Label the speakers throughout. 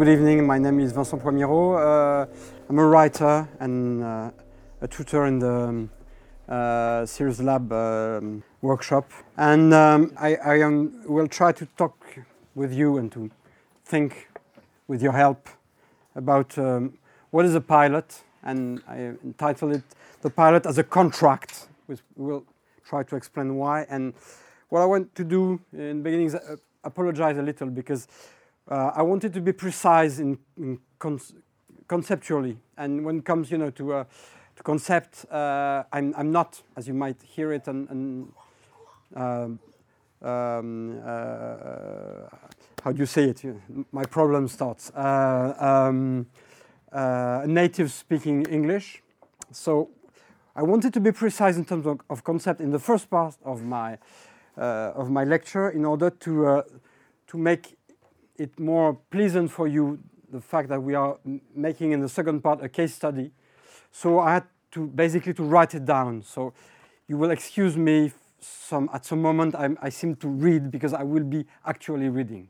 Speaker 1: Good evening, my name is Vincent Poymiro. Uh, I'm a writer and uh, a tutor in the um, uh, Series Lab um, workshop. And um, I, I um, will try to talk with you and to think with your help about um, what is a pilot. And I entitled it The Pilot as a Contract, which we'll try to explain why. And what I want to do in the beginning is uh, apologize a little because uh, I wanted to be precise in, in conceptually, and when it comes, you know, to, uh, to concept, uh, I'm, I'm not, as you might hear it, and, and um, um, uh, how do you say it? My problem starts. Uh, um, uh, native speaking English, so I wanted to be precise in terms of, of concept in the first part of my of my lecture in order to to make it more pleasant for you the fact that we are making in the second part a case study. So I had to basically to write it down. So you will excuse me some at some moment I'm, i seem to read because I will be actually reading.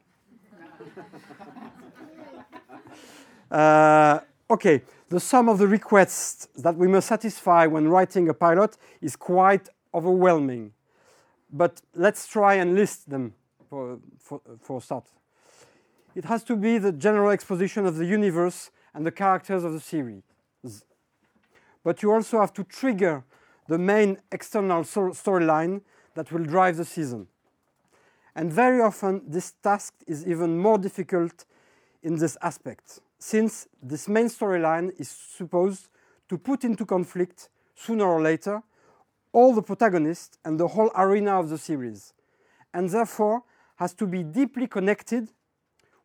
Speaker 1: uh, okay, the sum of the requests that we must satisfy when writing a pilot is quite overwhelming. But let's try and list them for, for, for start. It has to be the general exposition of the universe and the characters of the series. But you also have to trigger the main external storyline that will drive the season. And very often, this task is even more difficult in this aspect, since this main storyline is supposed to put into conflict, sooner or later, all the protagonists and the whole arena of the series, and therefore has to be deeply connected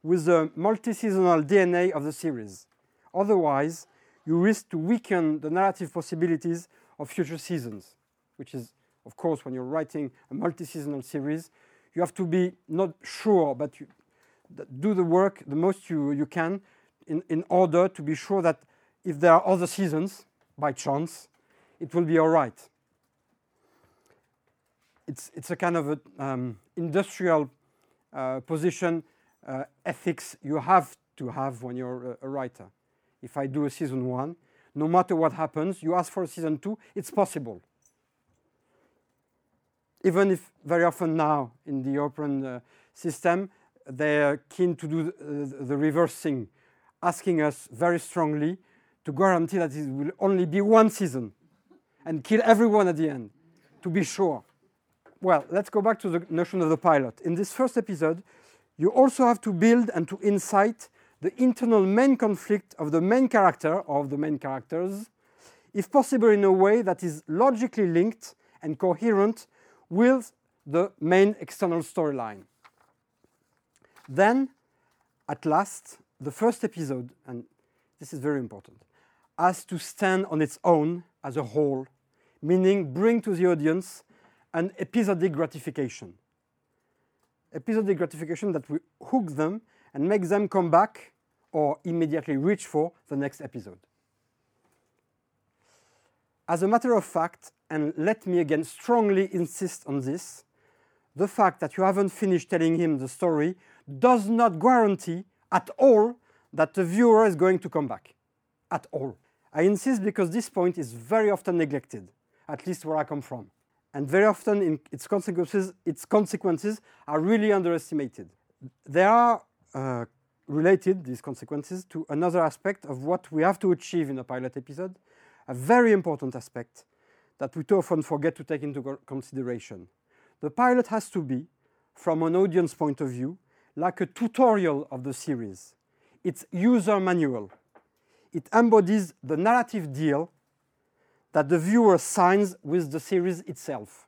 Speaker 1: with the multi-seasonal DNA of the series. Otherwise, you risk to weaken the narrative possibilities of future seasons, which is, of course, when you're writing a multi-seasonal series, you have to be not sure, but you do the work the most you, you can in, in order to be sure that if there are other seasons, by chance, it will be all right. It's, it's a kind of a, um, industrial uh, position uh, ethics you have to have when you're a, a writer. If I do a season one, no matter what happens, you ask for a season two, it's possible. Even if very often now in the open uh, system, they're keen to do the, the reverse thing, asking us very strongly to guarantee that it will only be one season and kill everyone at the end, to be sure. Well, let's go back to the notion of the pilot. In this first episode, you also have to build and to incite the internal main conflict of the main character or of the main characters, if possible in a way that is logically linked and coherent with the main external storyline. Then, at last, the first episode, and this is very important, has to stand on its own as a whole, meaning bring to the audience an episodic gratification episodic gratification that we hook them and make them come back or immediately reach for the next episode. As a matter of fact, and let me again strongly insist on this, the fact that you haven't finished telling him the story does not guarantee at all that the viewer is going to come back. At all. I insist because this point is very often neglected, at least where I come from and very often in its consequences, its consequences are really underestimated. They are uh, related, these consequences, to another aspect of what we have to achieve in a pilot episode, a very important aspect that we too often forget to take into consideration. The pilot has to be, from an audience point of view, like a tutorial of the series. It's user manual. It embodies the narrative deal that the viewer signs with the series itself.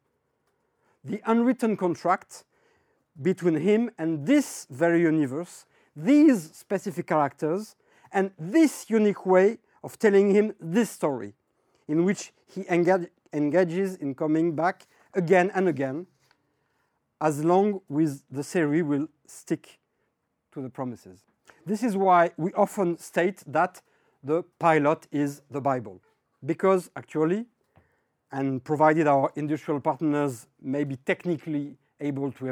Speaker 1: The unwritten contract between him and this very universe, these specific characters, and this unique way of telling him this story, in which he engage, engages in coming back again and again, as long as the series will stick to the promises. This is why we often state that the pilot is the Bible because actually, and provided our industrial partners may be technically able to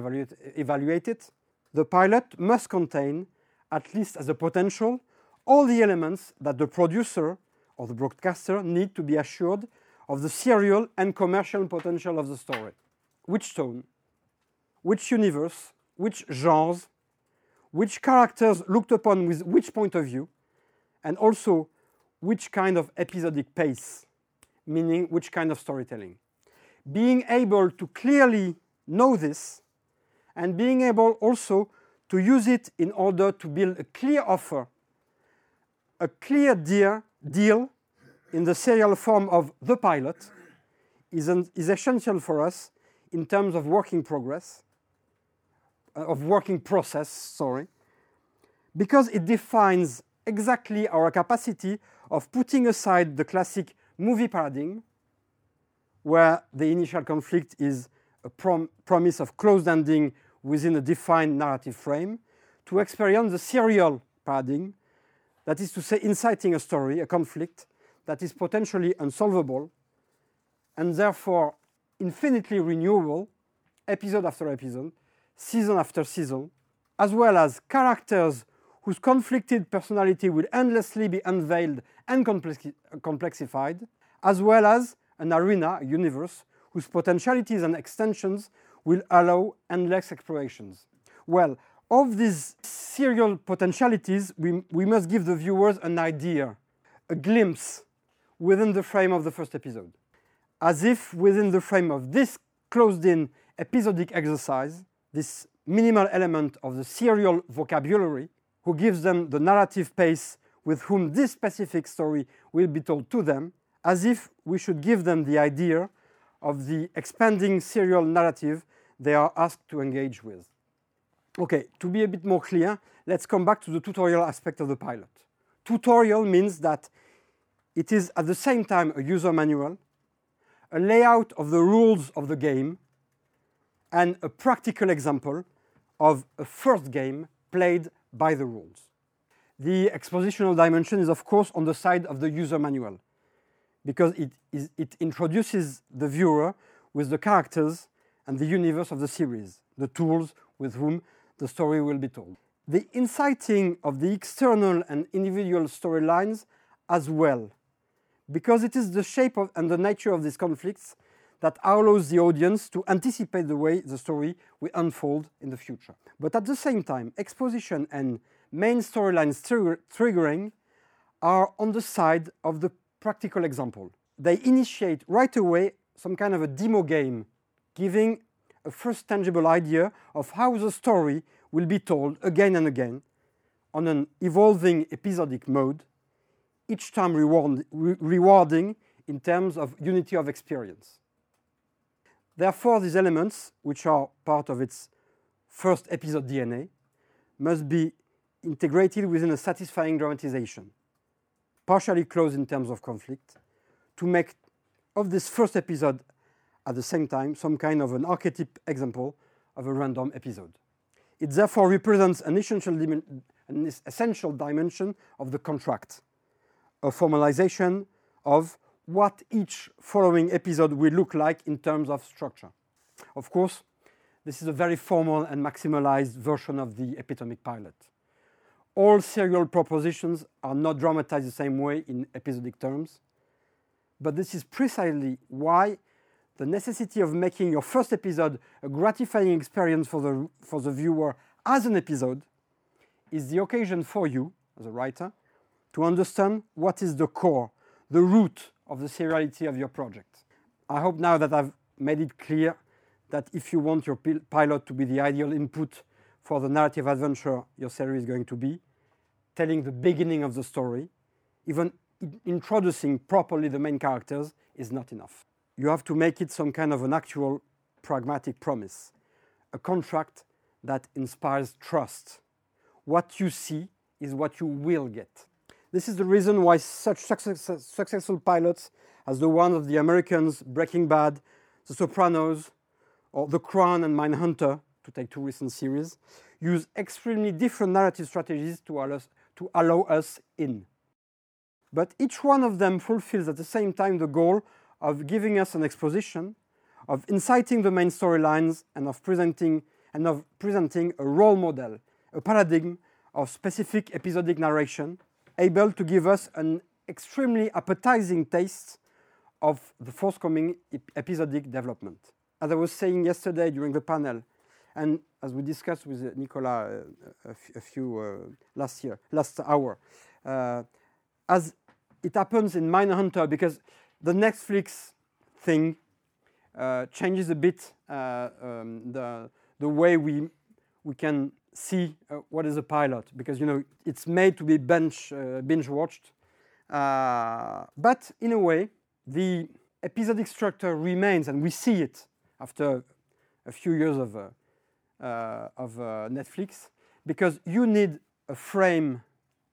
Speaker 1: evaluate, it, the pilot must contain at least as a potential, all the elements that the producer or the broadcaster need to be assured of the serial and commercial potential of the story. Which tone, which universe, which genres, which characters looked upon with which point of view, and also which kind of episodic pace, meaning which kind of storytelling. Being able to clearly know this and being able also to use it in order to build a clear offer, a clear deal, deal in the serial form of the pilot is, an, is essential for us in terms of working progress, uh, of working process, sorry, because it defines exactly our capacity of putting aside the classic movie paradigm, where the initial conflict is a prom promise of closed ending within a defined narrative frame, to experience the serial paradigm, that is to say, inciting a story, a conflict, that is potentially unsolvable and therefore infinitely renewable, episode after episode, season after season, as well as characters whose conflicted personality will endlessly be unveiled and complexified, as well as an arena, a universe, whose potentialities and extensions will allow endless explorations. Well, of these serial potentialities, we, we must give the viewers an idea, a glimpse within the frame of the first episode. As if within the frame of this closed in episodic exercise, this minimal element of the serial vocabulary, who gives them the narrative pace with whom this specific story will be told to them, as if we should give them the idea of the expanding serial narrative they are asked to engage with. Okay, to be a bit more clear, let's come back to the tutorial aspect of the pilot. Tutorial means that it is at the same time a user manual, a layout of the rules of the game, and a practical example of a first game played by the rules. The expositional dimension is, of course, on the side of the user manual because it, is, it introduces the viewer with the characters and the universe of the series, the tools with whom the story will be told. The inciting of the external and individual storylines as well because it is the shape of, and the nature of these conflicts that allows the audience to anticipate the way the story will unfold in the future. But at the same time, exposition and main storylines trigger, triggering are on the side of the practical example. They initiate right away some kind of a demo game, giving a first tangible idea of how the story will be told again and again on an evolving episodic mode each time reward, re rewarding in terms of unity of experience. Therefore, these elements, which are part of its first episode DNA, must be integrated within a satisfying dramatization, partially closed in terms of conflict, to make of this first episode at the same time some kind of an archetype example of a random episode. It therefore represents an essential, an essential dimension of the contract a formalization of what each following episode will look like in terms of structure. Of course, this is a very formal and maximalized version of the epitomic pilot. All serial propositions are not dramatized the same way in episodic terms, but this is precisely why the necessity of making your first episode a gratifying experience for the, for the viewer as an episode is the occasion for you, as a writer, to understand what is the core, the root of the seriality of your project. I hope now that I've made it clear that if you want your pilot to be the ideal input for the narrative adventure your series is going to be, telling the beginning of the story, even introducing properly the main characters is not enough. You have to make it some kind of an actual pragmatic promise, a contract that inspires trust. What you see is what you will get. This is the reason why such success, successful pilots as the one of the Americans, Breaking Bad, The Sopranos, or The Crown and Mindhunter, to take two recent series, use extremely different narrative strategies to allow, us, to allow us in. But each one of them fulfills at the same time the goal of giving us an exposition, of inciting the main storylines, and of presenting and of presenting a role model, a paradigm of specific episodic narration, able to give us an extremely appetizing taste of the forthcoming episodic development. As I was saying yesterday during the panel, and as we discussed with Nicola uh, a, a few uh, last year, last hour, uh, as it happens in Mindhunter, because the Netflix thing uh, changes a bit uh, um, the the way we we can see uh, what is a pilot, because you know it's made to be bench uh, binge watched, uh, but in a way the episodic structure remains, and we see it after a few years of uh, uh, of uh, Netflix, because you need a frame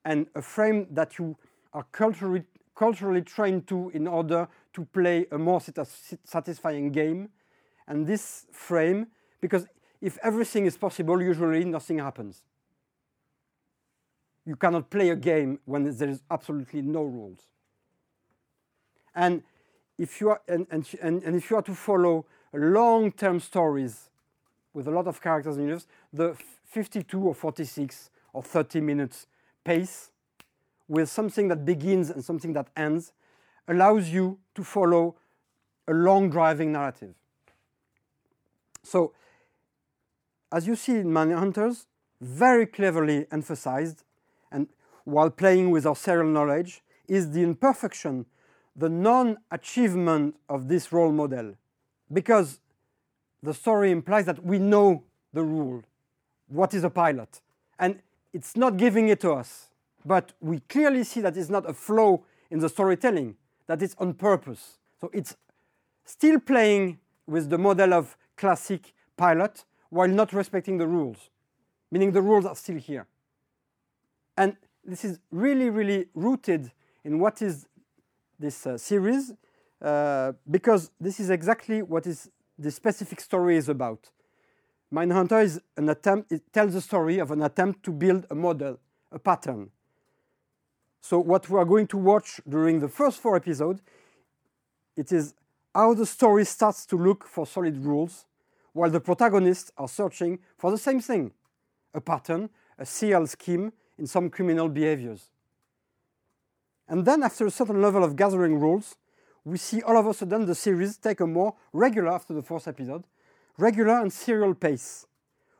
Speaker 1: and a frame that you are culturally culturally trained to in order to play a more satisfying game. And this frame, because if everything is possible, usually nothing happens. You cannot play a game when there is absolutely no rules. And if you are, and, and, and, if you are to follow long-term stories with a lot of characters in universe, the 52 or 46 or 30 minutes pace with something that begins and something that ends allows you to follow a long driving narrative. So, as you see in Mindhunter's, very cleverly emphasized, and while playing with our serial knowledge, is the imperfection, the non achievement of this role model. Because the story implies that we know the rule what is a pilot? And it's not giving it to us, but we clearly see that it's not a flaw in the storytelling, that it's on purpose. So it's still playing with the model of classic pilot while not respecting the rules, meaning the rules are still here. And this is really, really rooted in what is this uh, series, uh, because this is exactly what is the specific story is about. Mindhunter is an attempt, it tells the story of an attempt to build a model, a pattern. So what we are going to watch during the first four episodes, it is how the story starts to look for solid rules, while the protagonists are searching for the same thing, a pattern, a serial scheme in some criminal behaviors. And then after a certain level of gathering rules, we see all of a sudden the series take a more regular, after the fourth episode, regular and serial pace,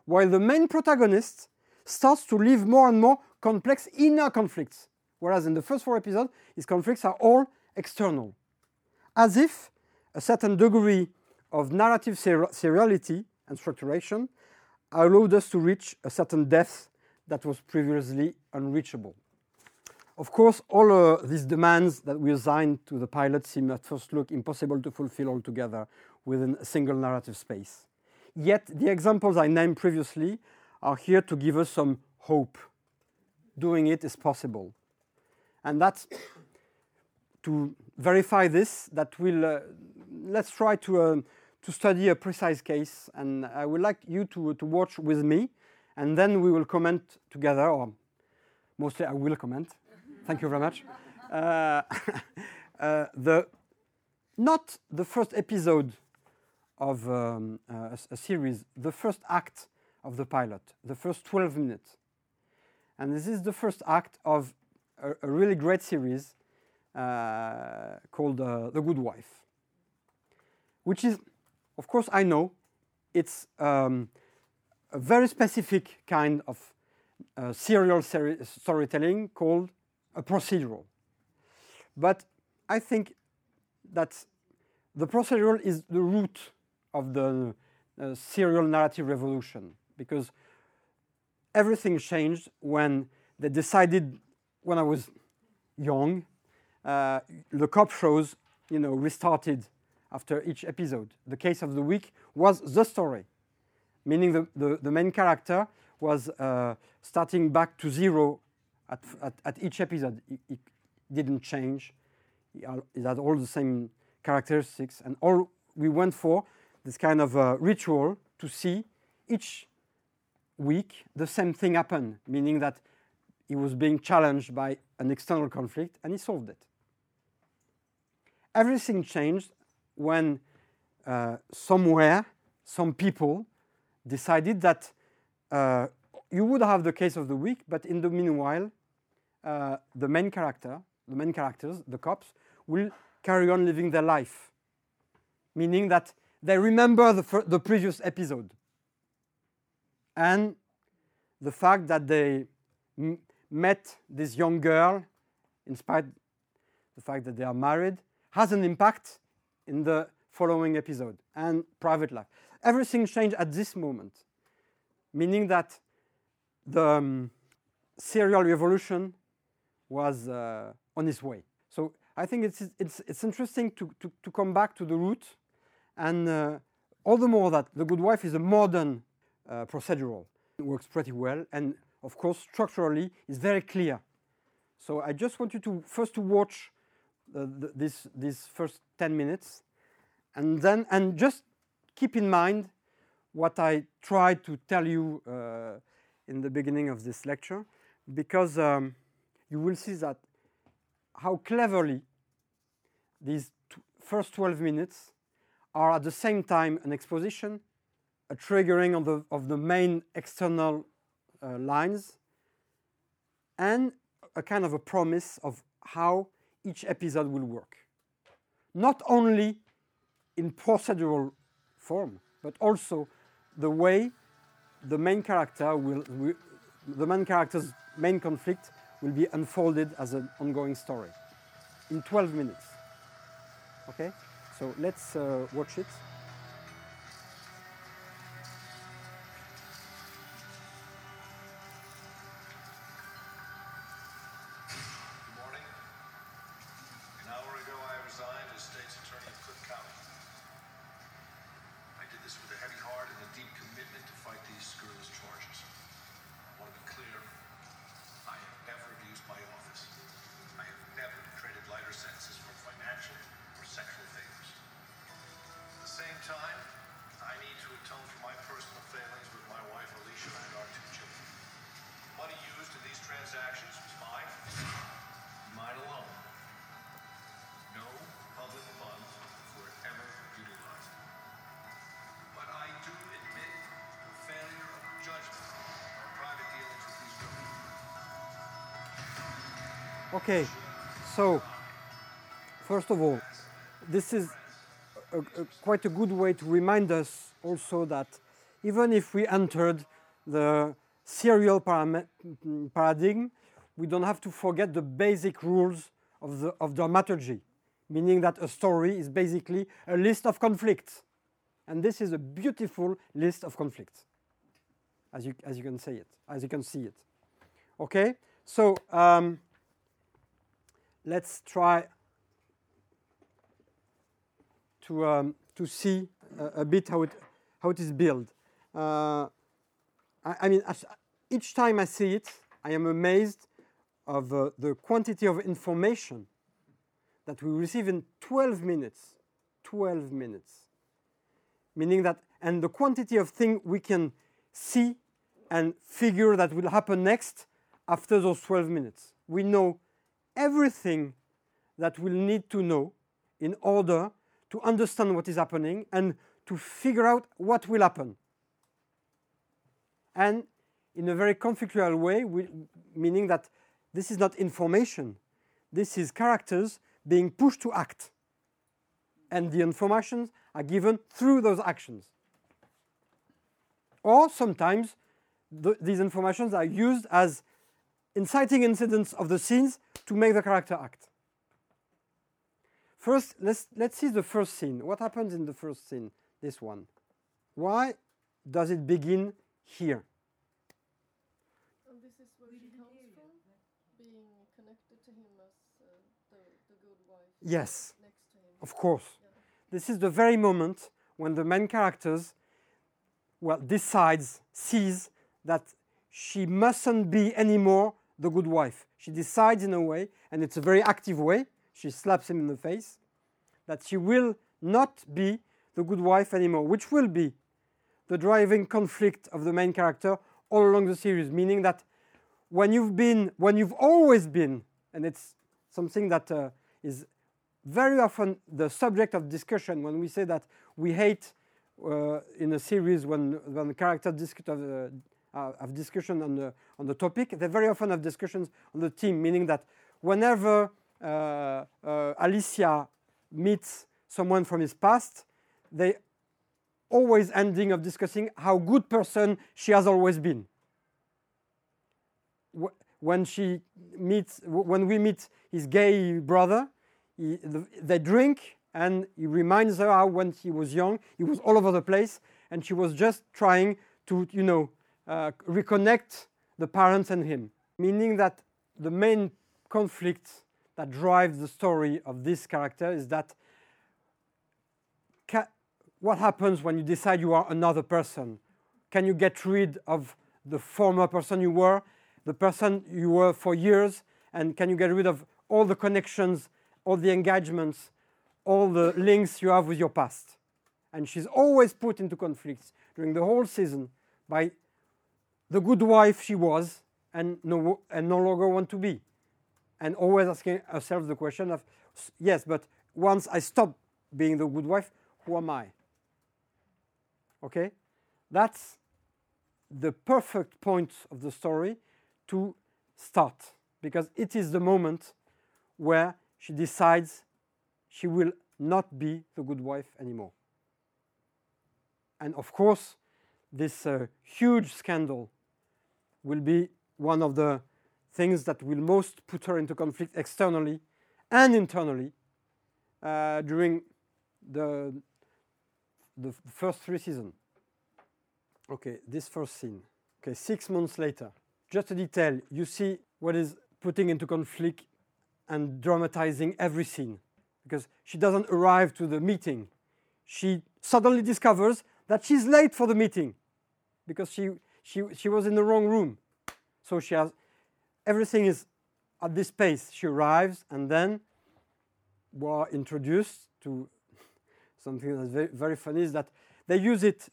Speaker 1: while the main protagonist starts to live more and more complex inner conflicts, whereas in the first four episodes, his conflicts are all external. As if a certain degree of narrative ser- seriality and structuration allowed us to reach a certain depth that was previously unreachable. Of course, all uh, these demands that we assign to the pilot seem at first look impossible to fulfill altogether within a single narrative space. Yet, the examples I named previously are here to give us some hope. Doing it is possible. And that's to verify this, that will, uh, let's try to, um, to study a precise case. And I would like you to, to watch with me, and then we will comment together, or mostly I will comment. Thank you very much. Uh, uh, the, not the first episode of um, a, a series, the first act of the pilot, the first 12 minutes. And this is the first act of a, a really great series uh, called uh, The Good Wife, which is, of course, I know it's um, a very specific kind of uh, serial seri storytelling called a procedural. But I think that the procedural is the root of the uh, serial narrative revolution because everything changed when they decided, when I was young, uh, the cop shows, you know, restarted after each episode. The case of the week was the story, meaning the, the, the main character was uh, starting back to zero at, at, at each episode. It, he, didn't change. He, had all the same characteristics, and all we went for this kind of uh, ritual to see each week the same thing happen, meaning that he was being challenged by an external conflict and he solved it. Everything changed when uh, somewhere some people decided that uh, you would have the case of the week, but in the meanwhile, uh, the main character, the main characters, the cops, will carry on living their life, meaning that they remember the, the previous episode. And the fact that they met this young girl, in spite the fact that they are married, has an impact in the following episode and private life. Everything changed at this moment, meaning that the um, serial revolution was uh, on its way. So I think it's, it's, it's interesting to, to, to come back to the root, and uh, all the more that The Good Wife is a modern uh, procedural. It works pretty well, and of course, structurally, is very clear. So I just want you to first to watch th- this these first 10 minutes, and then and just keep in mind what I tried to tell you uh, in the beginning of this lecture, because um, you will see that how cleverly these first 12 minutes are at the same time an exposition, a triggering of the, of the main external uh, lines, and a kind of a promise of how each episode will work. Not only in procedural form, but also the way the main character will, will the main character's main conflict will be unfolded as an ongoing story in 12 minutes. Okay, so let's uh, watch it. Okay, so first of all, this is a, a, quite a good way to remind us also that even if we entered the serial paradigm, we don't have to forget the basic rules of, the, of dramaturgy, meaning that a story is basically a list of conflicts. And this is a beautiful list of conflicts, as you, as you can say it, as you can see it. Okay, so um, let's try to, um, to see a, a bit how it, how it is built. Uh, I, I mean, each time I see it, I am amazed of uh, the quantity of information that we receive in 12 minutes. 12 minutes. Meaning that, and the quantity of things we can see and figure that will happen next after those 12 minutes. We know everything that we'll need to know in order to understand what is happening and to figure out what will happen. And in a very conflictual way, we, meaning that this is not information, this is characters being pushed to act. And the informations are given through those actions. Or sometimes th- these informations are used as inciting incidents of the scenes to make the character act. First, let's, let's see the first scene. What happens in the first scene? This one. Why does it begin here?
Speaker 2: And this is where she comes from, being connected to him as uh, the, the good wife
Speaker 1: Yes,
Speaker 2: next to him.
Speaker 1: of course. This is the very moment when the main characters, well, decides, sees that she mustn't be anymore the good wife. She decides in a way, and it's a very active way, she slaps him in the face, that she will not be the good wife anymore, which will be the driving conflict of the main character all along the series, meaning that when you've been, when you've always been, and it's something that uh, is very often the subject of discussion when we say that we hate uh, in a series when when the character discuss uh, uh, have discussion on the on the topic, they very often have discussions on the team, meaning that whenever uh, uh, Alicia meets someone from his past, they always ending of discussing how good person she has always been. When she meets, when we meet his gay brother, he, they drink, and he reminds her how when he was young, he was all over the place, and she was just trying to, you know, uh, reconnect the parents and him. Meaning that the main conflict that drives the story of this character is that what happens when you decide you are another person? Can you get rid of the former person you were, the person you were for years, and can you get rid of all the connections, all the engagements, all the links you have with your past? And she's always put into conflicts during the whole season by the good wife she was and no, and no longer want to be. And always asking herself the question of yes but once i stop being the good wife who am i? Okay? That's the perfect point of the story to start because it is the moment where she decides she will not be the good wife anymore. And of course this uh, huge scandal will be one of the things that will most put her into conflict externally and internally uh, during the, the first three seasons. Okay, this first scene. Okay, six months later. Just a detail, you see what is putting into conflict and dramatizing every scene. Because she doesn't arrive to the meeting. She suddenly discovers that she's late for the meeting because she, she, she was in the wrong room. So she has everything is at this pace. She arrives and then we are introduced to something that's very, very funny is that they use it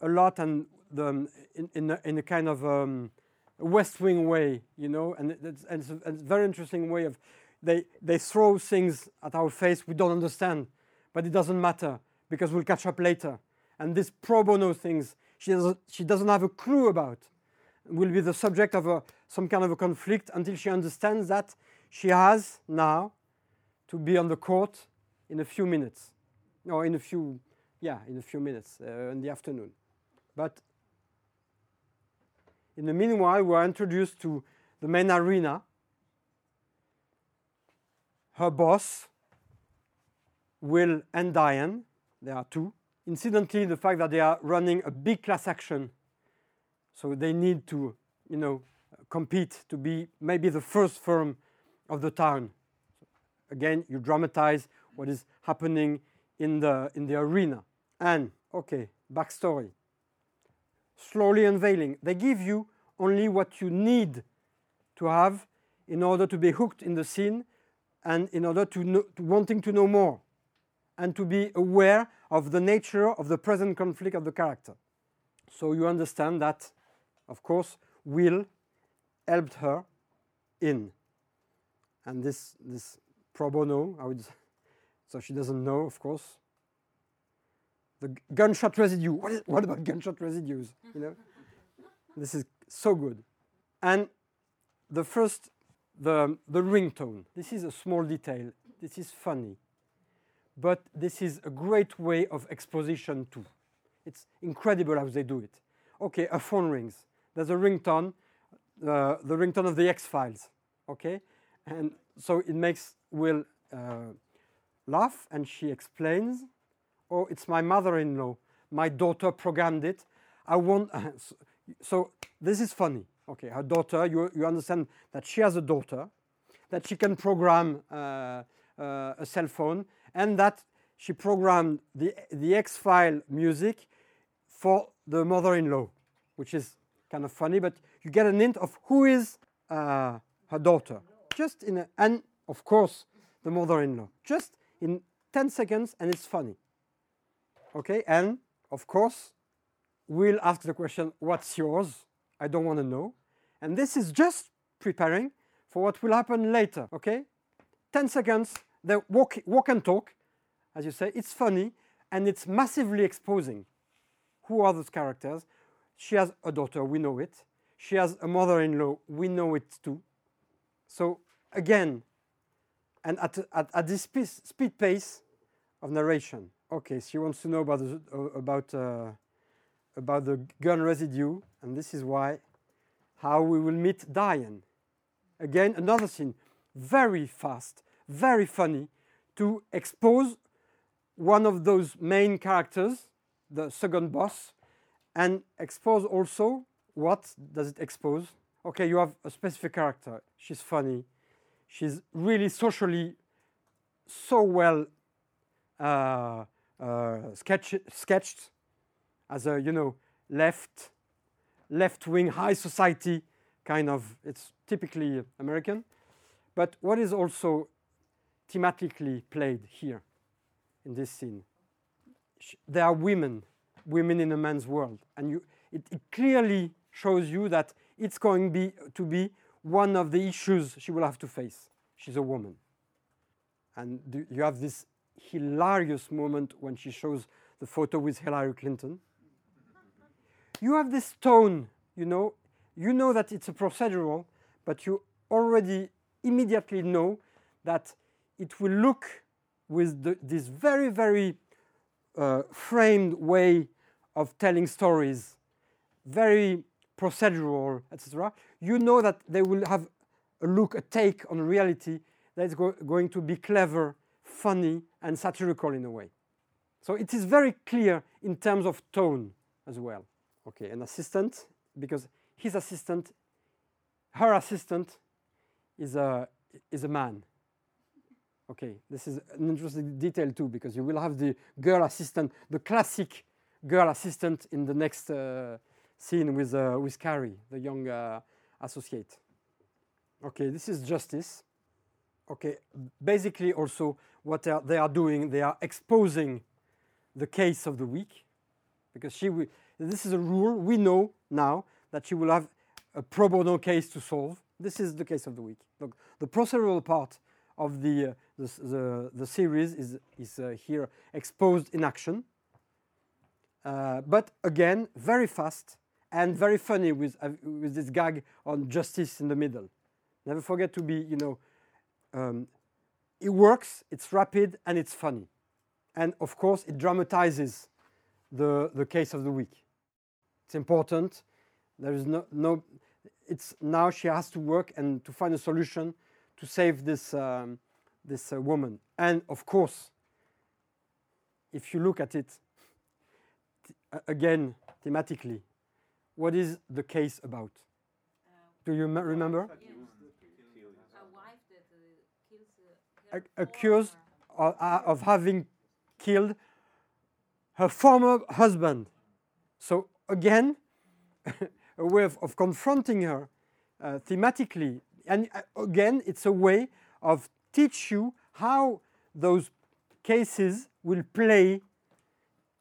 Speaker 1: a lot and the, um, in, in, a, in a kind of um, West Wing way, you know, and it- it's, and it's, a, very interesting way of they, they throw things at our face we don't understand, but it doesn't matter because we'll catch up later. And this pro bono things she doesn't, she doesn't have a clue about will be the subject of a, some kind of a conflict until she understands that she has now to be on the court in a few minutes. or in a few, yeah, in a few minutes uh, in the afternoon. But in the meanwhile, we are introduced to the main arena. Her boss, Will and Diane, there are two. Incidentally, the fact that they are running a big class action so they need to, you know, compete to be maybe the first firm of the town. Again, you dramatize what is happening in the in the arena. And okay, backstory. Slowly unveiling. They give you only what you need to have in order to be hooked in the scene and in order to, know, to wanting to know more and to be aware of the nature of the present conflict of the character. So you understand that, of course, Will helped her in. And this, this pro bono, I would, so she doesn't know, of course. The gunshot residue. What, is, what about gunshot residues? You know, this is so good. And the first, the, the ringtone. This is a small detail. This is funny. But this is a great way of exposition too. It's incredible how they do it. Okay, a phone rings. There's a ringtone, uh, the ringtone of the X Files. Okay, and so it makes Will uh, laugh, and she explains, "Oh, it's my mother-in-law. My daughter programmed it. I want." so, this is funny. Okay, her daughter. You you understand that she has a daughter, that she can program uh, uh, a cell phone, and that she programmed the the X File music for the mother-in-law, which is kind of funny, but you get an hint of who is uh, her daughter. Just in a, and of course the mother-in-law. Just in 10 seconds, and it's funny. Okay, and of course we'll ask the question, "What's yours?" I don't want to know, and this is just preparing for what will happen later. Okay, 10 seconds. They walk, walk and talk, as you say. It's funny, and it's massively exposing who are those characters. She has a daughter, we know it. She has a mother in law, we know it too. So, again, and at, at, at this piece, speed pace of narration. Okay, she wants to know about the, about uh, about the gun residue, and this is why how we will meet Diane. Again, another scene, very fast, very funny, to expose one of those main characters, the second boss, and expose also what does it expose? Okay, you have a specific character. She's funny. She's really socially so well uh, uh, sketch, sketched as a you know left left wing high society kind of it's typically American. But what is also thematically played here in this scene? There are women, women in a man's world, and you, it, it clearly shows you that it's going be, to be one of the issues she will have to face. She's a woman, and do, you have this hilarious moment when she shows the photo with Hillary Clinton. You have this tone, you know, you know that it's a procedural, but you already immediately know that it will look with the, this very, very uh, framed way of telling stories, very procedural, etc. You know that they will have a look, a take on reality that is go- going to be clever, funny, and satirical in a way. So it is very clear in terms of tone as well. Okay, an assistant, because his assistant, her assistant, is a is a man. Okay, this is an interesting detail too, because you will have the girl assistant, the classic girl assistant in the next uh, scene with uh, with Cary, the young uh, associate. Okay, this is justice. Okay, basically also what they are, they are doing, they are exposing the case of the week, because she will. This is a rule we know now that she will have a pro bono case to solve. This is the case of the week. Look, the procedural part of the uh, the, the, the series is is uh, here exposed in action. Uh, but again, very fast and very funny with with this gag on justice in the middle. Never forget to be, you know, um, it works. It's rapid and it's funny, and of course, it dramatizes the the case of the week. It's important. There is no no. It's now she has to work and to find a solution to save this um, this uh, woman. And of course, if you look at it th- again thematically, what is the case about? Do you me- remember?
Speaker 3: A wife that uh, kills uh, her
Speaker 1: A- accused of, uh, of having killed her former husband. So again, a way of, of confronting her uh, thematically, and uh, again, it's a way of teach you how those cases will play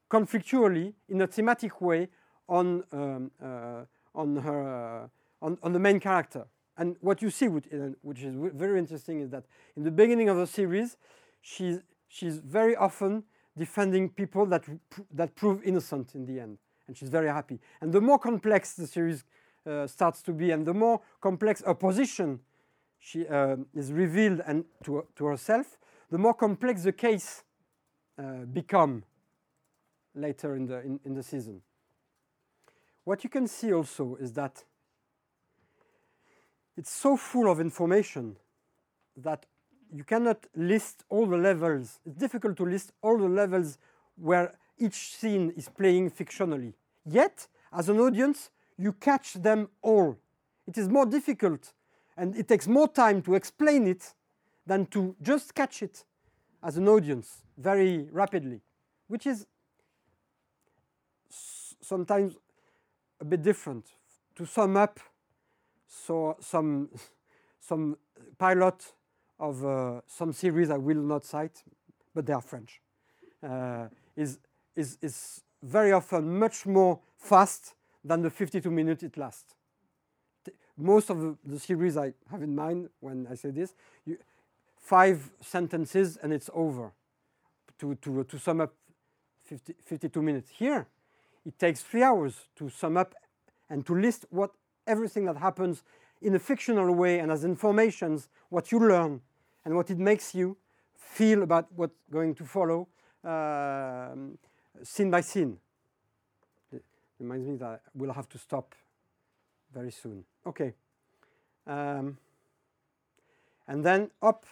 Speaker 1: conflictually in a thematic way on um, uh, on her uh, on, on the main character. And what you see, which, uh, is very interesting, is that in the beginning of the series, she's she's very often defending people that that prove innocent in the end, and she's very happy. And the more complex the series starts to be, and the more complex her position she um is revealed and to to herself, the more complex the case uh, become later in the in, in the season. What you can see also is that it's so full of information that you cannot list all the levels. It's difficult to list all the levels where each scene is playing fictionally. Yet, as an audience, you catch them all. It is more difficult and it takes more time to explain it than to just catch it as an audience very rapidly, which is sometimes a bit different. To sum up, so some some pilot of uh, some series I will not cite, but they are French, uh, is is is very often much more fast than the 52 minutes it lasts. Most of the, series I have in mind when I say this, you, five sentences and it's over. To to to sum up 50, 52 minutes here, it takes three hours to sum up and to list what everything that happens in a fictional way and as informations, what you learn and what it makes you feel about what's going to follow um, scene by scene. Reminds me that we'll have to stop very soon. Okay. Um, and then up,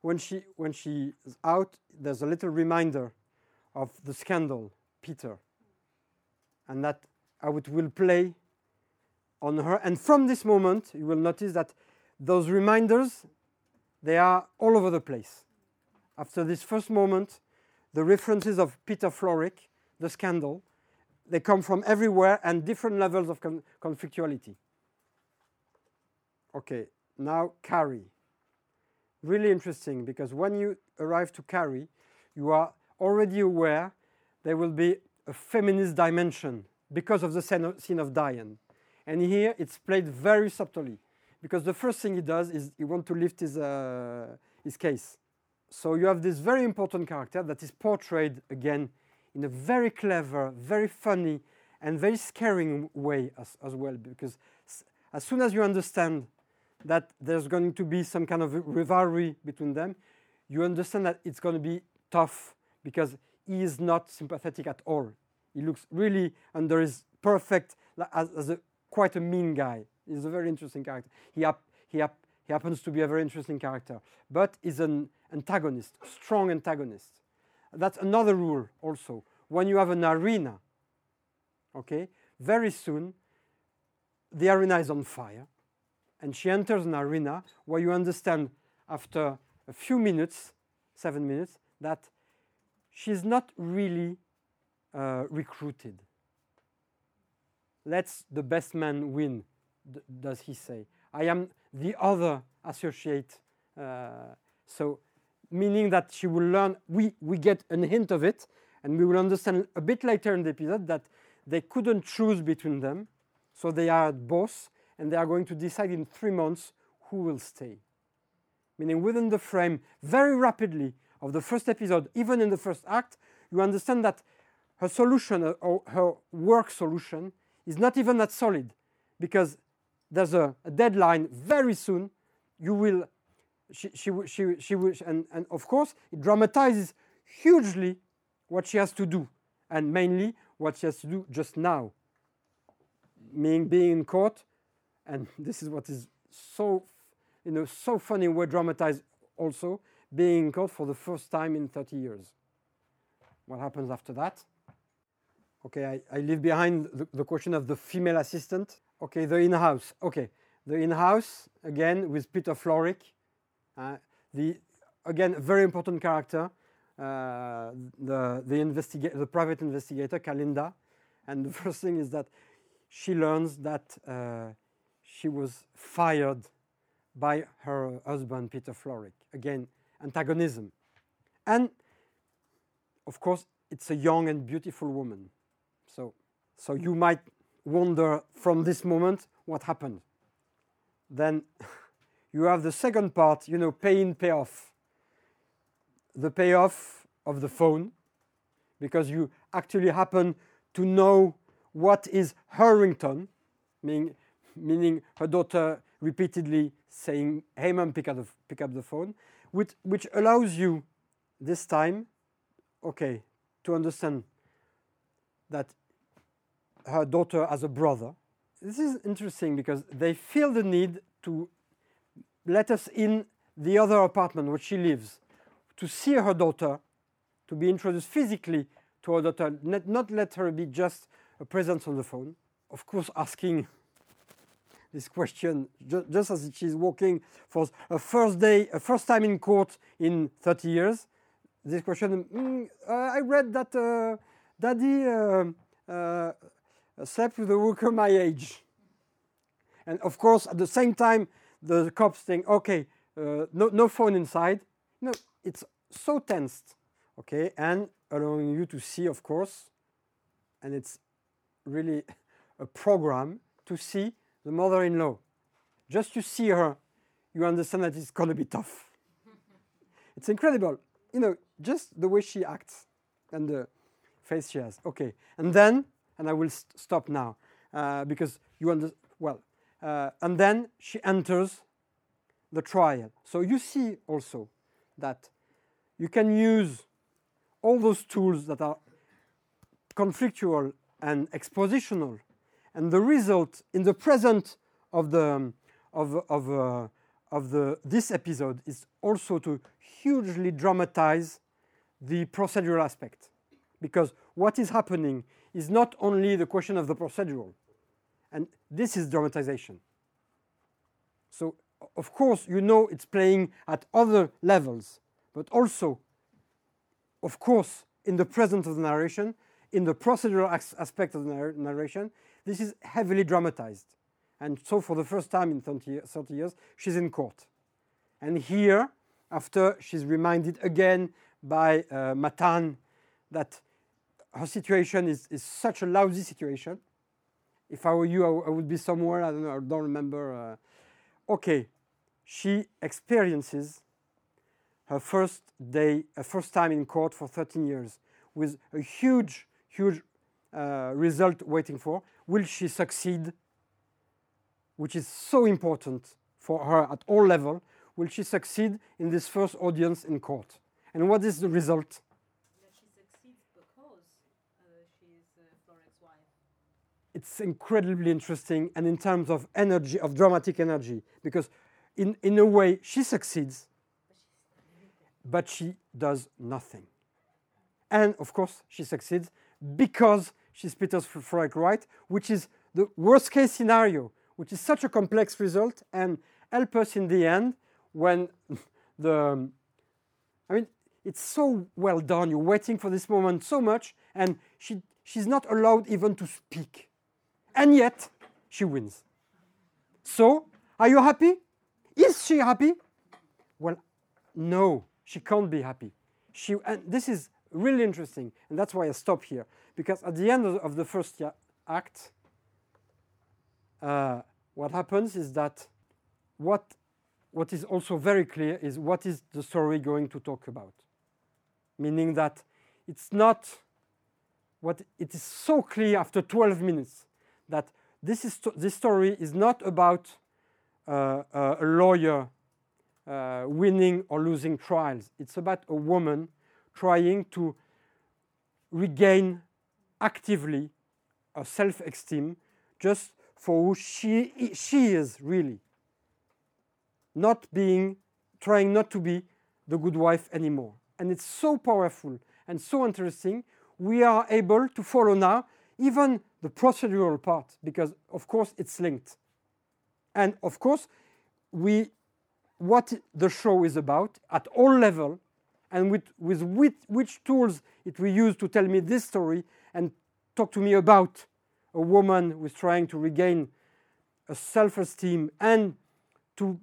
Speaker 1: when she when she's out, there's a little reminder of the scandal, Peter, and that how it will play on her. And from this moment, you will notice that those reminders, they are all over the place. After this first moment, the references of Peter Florrick, the scandal, they come from everywhere and different levels of con- conflictuality. Okay, now Cary. Really interesting because when you arrive to Cary, you are already aware there will be a feminist dimension because of the scene of, scene of Diane. And here it's played very subtly because the first thing he does is he wants to lift his, uh, his case. So you have this very important character that is portrayed again in a very clever, very funny, and very scaring way as, as well. Because as soon as you understand that there's going to be some kind of rivalry between them, you understand that it's going to be tough because he is not sympathetic at all. He looks really under his perfect, as, as a quite a mean guy. He's a very interesting character. He, he, he happens to be a very interesting character, but is an antagonist, strong antagonist. That's another rule also. When you have an arena, okay, very soon the arena is on fire, and she enters an arena where you understand after a few minutes, seven minutes, that she's not really uh, recruited. Let's the best man win, does he say. I am the other associate. Uh, so, meaning that she will learn, we, we get a hint of it, and we will understand a bit later in the episode that they couldn't choose between them. So, they are at both, and they are going to decide in three months who will stay. Meaning, within the frame, very rapidly of the first episode, even in the first act, you understand that her solution uh, or her work solution is not even that solid because there's a, a deadline very soon. You will, she, she, will- she, she and, and of course, it dramatizes hugely what she has to do, and mainly what she has to do just now. Meaning being in court, and this is what is so, you know, so funny way dramatized also, being in court for the first time in 30 years. What happens after that? Okay, I, I leave behind the, the question of the female assistant. Okay, the in-house. Okay, the in-house again with Peter Florrick. Uh, the again very important character. Uh, the the the private investigator Kalinda, and the first thing is that she learns that uh, she was fired by her husband Peter Florrick. Again, antagonism, and of course it's a young and beautiful woman. So, so you might wonder from this moment what happened. Then you have the second part, you know, pay in, pay off. The payoff of the phone, because you actually happen to know what is her ringtone, meaning, meaning her daughter repeatedly saying, hey mom, pick up the, pick up the phone, which, which allows you this time, okay, to understand that her daughter has a brother. This is interesting because they feel the need to let us in the other apartment where she lives, to see her daughter, to be introduced physically to her daughter, not, not let her be just a presence on the phone. Of course, asking this question ju- just as she's walking for a first day, a first time in court in 30 years. This question, "Mm, uh, I read that uh, daddy uh, uh, slept with a worker my age. And of course, at the same time, the cops think, okay, uh, no, no phone inside. No, it's so tensed, okay, and allowing you to see, of course, and it's really a program to see the mother-in-law. Just to see her, you understand that it's gonna be tough. it's incredible, you know, just the way she acts and the face she has. Okay, and then, and I will st- stop now. uh, because you understand. well, uh, and then she enters the trial. So you see also that you can use all those tools that are conflictual and expositional, and the result in the present of the um, of of uh, of the this episode is also to hugely dramatize the procedural aspect, because what is happening is not only the question of the procedural, and this is dramatization. So of course you know it's playing at other levels, but also, of course, in the present of the narration, in the procedural as- aspect of the narr- narration, this is heavily dramatized. And so, for the first time in 30, 30 years, she's in court. And here, after she's reminded again by uh, Matan that her situation is, is such a lousy situation. If I were you, I would be somewhere, I don't know, I don't remember. Uh, okay, she experiences her first day, her first time in court for 13 years, with a huge, huge uh, result waiting for. Will she succeed? Which is so important for her at all level. Will she succeed in this first audience in court? And what is the result?
Speaker 3: That she succeeds because uh, she is uh, Florrick's wife.
Speaker 1: It's incredibly interesting, and in terms of energy, of dramatic energy, because in, in a way she succeeds, but she does nothing. And of course, she succeeds because she's Peter Florrick, which is the worst case scenario, which is such a complex result and help us in the end when the. I mean, it's so well done. You're waiting for this moment so much, and she, she's not allowed even to speak. And yet, she wins. So, are you happy? Is she happy? Well, no, she can't be happy. She, and this is really interesting, and that's why I stop here. Because at the end of, of the first act, uh, what happens is that what, what is also very clear is what is the story going to talk about. Meaning that it's not what it is so clear after 12 minutes that this, is this story is not about uh, uh, a lawyer uh, winning or losing trials. It's about a woman trying to regain actively a self esteem just for who she, she is really. Not being, trying not to be the good wife anymore. And it's so powerful and so interesting. We are able to follow now even the procedural part because, of course, it's linked. And of course, we what the show is about at all level and with, with which, which tools it will use to tell me this story and talk to me about a woman who is trying to regain a self-esteem and to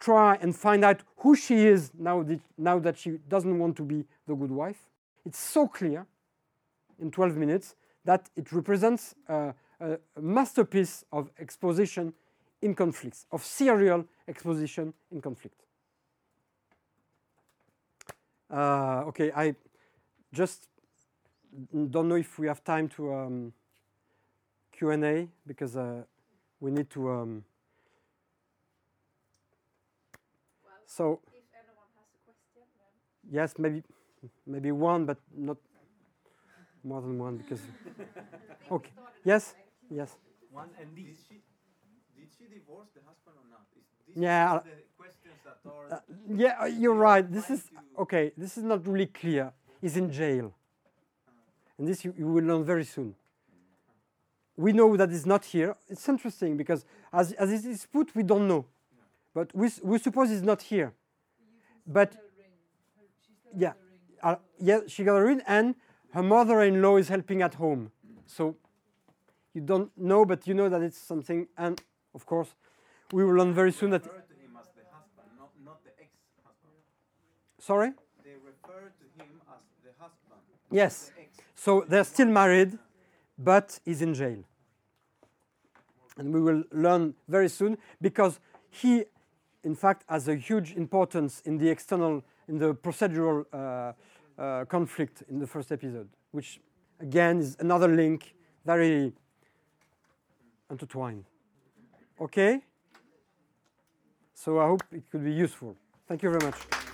Speaker 1: try and find out who she is now that, now that she doesn't want to be the good wife. It's so clear in 12 minutes that it represents a, a masterpiece of exposition in conflicts, of serial exposition in conflict. Uh, okay, I just don't know if we have time to um, Q&A because uh, we need to. Um, so
Speaker 2: If anyone has a question, then
Speaker 1: yes, maybe maybe one, but not more than one because. okay. Yes. Yes.
Speaker 4: One and did she did she divorce the husband or not? Is this
Speaker 1: Yeah,
Speaker 4: the questions that are
Speaker 1: Uh, yeah, you're right. This is okay. This is not really clear. He's in jail, and this you, you will learn very soon. We know that he's not here. It's interesting because as as it is put, we don't know, but we we suppose he's not here. But yeah, uh, yeah, she got a ring, and her mother-in-law is helping at home. So you don't know, but you know that it's something. And of course, we will learn very soon that.
Speaker 4: refer to him as the husband, not not.
Speaker 1: Sorry.
Speaker 4: They refer to him as the husband.
Speaker 1: Yes.
Speaker 4: The.
Speaker 1: So they're still married, but he's in jail. And we will learn very soon because he, in fact, has a huge importance in the external, in the procedural uh, uh, conflict in the first episode, which again is another link, very intertwined. Okay? So I hope it could be useful. Thank you very much.